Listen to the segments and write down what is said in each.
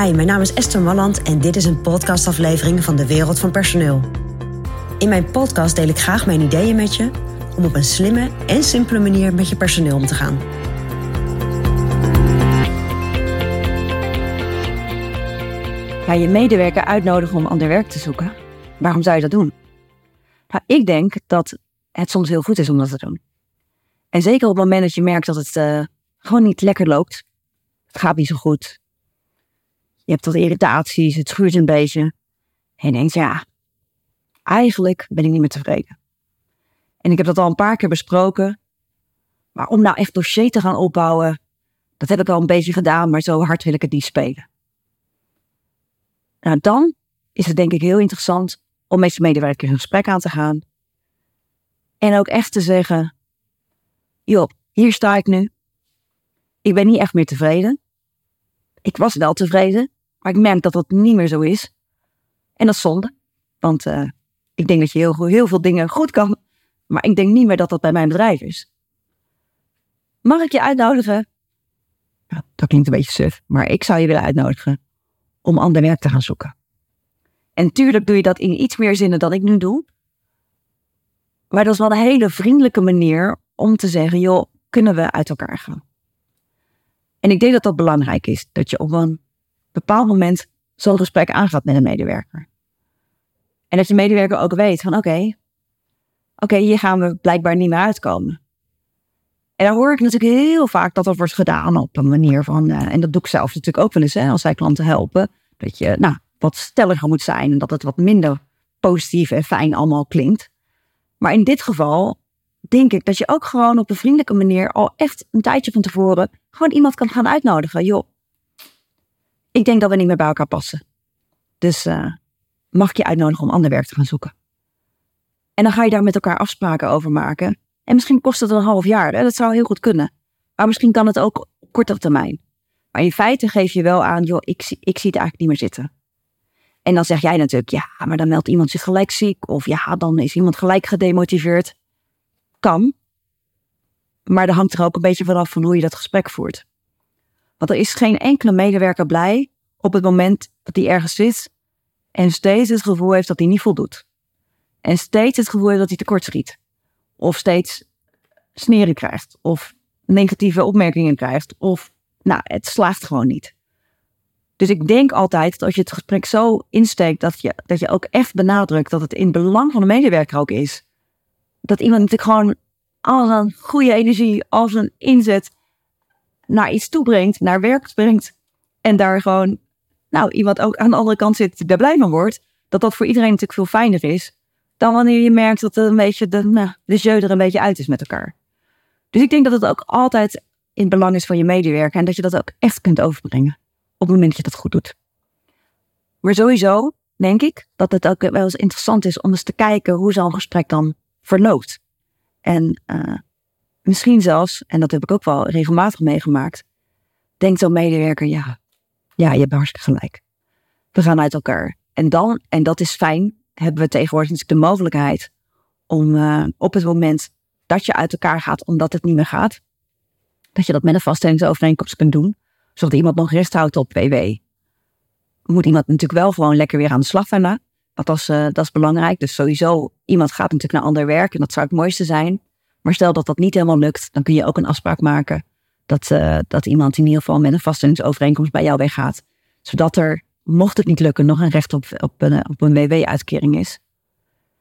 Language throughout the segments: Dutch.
Hi, mijn naam is Esther Malland en dit is een podcastaflevering van de Wereld van Personeel. In mijn podcast deel ik graag mijn ideeën met je om op een slimme en simpele manier met je personeel om te gaan. Ga je medewerker uitnodigen om ander werk te zoeken? Waarom zou je dat doen? Nou, ik denk dat het soms heel goed is om dat te doen. En zeker op het moment dat je merkt dat het uh, gewoon niet lekker loopt. Het gaat niet zo goed. Je hebt wat irritaties, het schuurt een beetje. En je denkt, ja, eigenlijk ben ik niet meer tevreden. En ik heb dat al een paar keer besproken. Maar om nou echt dossier te gaan opbouwen, dat heb ik al een beetje gedaan, maar zo hard wil ik het niet spelen. Nou, dan is het denk ik heel interessant om met je medewerker een gesprek aan te gaan. En ook echt te zeggen, joh, hier sta ik nu. Ik ben niet echt meer tevreden. Ik was wel tevreden, maar ik merk dat dat niet meer zo is. En dat is zonde, want uh, ik denk dat je heel, veel dingen goed kan, maar ik denk niet meer dat dat bij mijn bedrijf is. Mag ik je uitnodigen? Dat klinkt een beetje suf, maar ik zou je willen uitnodigen om ander werk te gaan zoeken. En tuurlijk doe je dat in iets meer zinnen dan ik nu doe. Maar dat is wel een hele vriendelijke manier om te zeggen, joh, kunnen we uit elkaar gaan? En ik denk dat dat belangrijk is, dat je op een bepaald moment zo'n gesprek aangaat met een medewerker. En dat je medewerker ook weet van oké, oké, hier gaan we blijkbaar niet meer uitkomen. En dan hoor ik natuurlijk heel vaak dat dat wordt gedaan op een manier van, uh, en dat doe ik zelf natuurlijk ook wel eens, hè, als wij klanten helpen, dat je nou, wat stelliger moet zijn en dat het wat minder positief en fijn allemaal klinkt. Maar in dit geval denk ik dat je ook gewoon op een vriendelijke manier al echt een tijdje van tevoren gewoon iemand kan gaan uitnodigen. Joh, ik denk dat we niet meer bij elkaar passen. Dus uh, mag ik je uitnodigen om ander werk te gaan zoeken? En dan ga je daar met elkaar afspraken over maken. En misschien kost het een half jaar. Hè? Dat zou heel goed kunnen. Maar misschien kan het ook op kortere termijn. Maar in feite geef je wel aan, joh, ik, ik zie het eigenlijk niet meer zitten. En dan zeg jij natuurlijk, ja, maar dan meldt iemand zich gelijk ziek. Of ja, dan is iemand gelijk gedemotiveerd. Kan. Maar dat hangt er ook een beetje vanaf van hoe je dat gesprek voert. Want er is geen enkele medewerker blij op het moment dat hij ergens zit en steeds het gevoel heeft dat hij niet voldoet. En steeds het gevoel heeft dat hij tekort schiet. Of steeds sneren krijgt. Of negatieve opmerkingen krijgt. Of, nou, het slaagt gewoon niet. Dus ik denk altijd dat als je het gesprek zo insteekt, dat je, dat je ook echt benadrukt dat het in het belang van de medewerker ook is. Dat iemand natuurlijk gewoon al zijn goede energie, al zijn inzet naar iets toe brengt, naar werk brengt. En daar gewoon, nou, iemand ook aan de andere kant zit die daar blij van wordt. Dat dat voor iedereen natuurlijk veel fijner is dan wanneer je merkt dat een beetje de, nou, de jeu er een beetje uit is met elkaar. Dus ik denk dat het ook altijd in het belang is van je medewerker en dat je dat ook echt kunt overbrengen op het moment dat je dat goed doet. Maar sowieso denk ik dat het ook wel eens interessant is om eens te kijken hoe zo'n gesprek dan verloopt. En uh, misschien zelfs, en dat heb ik ook wel regelmatig meegemaakt, denkt zo'n medewerker, ja, ja, je hebt hartstikke gelijk. We gaan uit elkaar. En dan, en dat is fijn, hebben we tegenwoordig natuurlijk de mogelijkheid om uh, op het moment dat je uit elkaar gaat omdat het niet meer gaat, dat je dat met een vaststellingsovereenkomst kunt doen, zodat iemand nog rest houdt op WW. Moet iemand natuurlijk wel gewoon lekker weer aan de slag daarna. Want dat is, uh, dat is belangrijk. Dus sowieso, iemand gaat natuurlijk naar ander werk en dat zou het mooiste zijn. Maar stel dat dat niet helemaal lukt, dan kun je ook een afspraak maken dat, uh, dat iemand in ieder geval met een vaststellingsovereenkomst bij jou weggaat. Zodat er mocht het niet lukken, nog een recht op, op een, op een WW-uitkering is.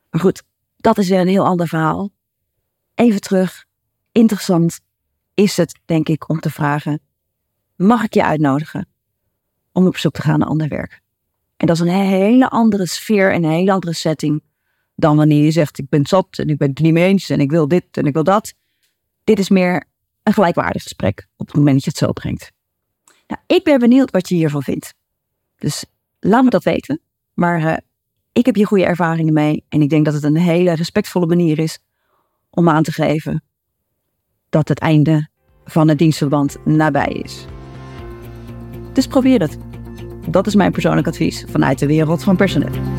Maar goed, dat is weer een heel ander verhaal. Even terug. Interessant is het, denk ik, om te vragen: mag ik je uitnodigen om op zoek te gaan naar ander werk? En dat is een hele andere sfeer en een hele andere setting dan wanneer je zegt: ik ben zat en ik ben het niet mee eens en ik wil dit en ik wil dat. Dit is meer een gelijkwaardig gesprek op het moment dat je het zo brengt. Nou, ik ben benieuwd wat je hiervan vindt. Dus laat me dat weten. Maar uh, ik heb hier goede ervaringen mee. En ik denk dat het een hele respectvolle manier is om aan te geven dat het einde van het dienstverband nabij is. Dus probeer het. Dat is mijn persoonlijk advies vanuit de wereld van personeel.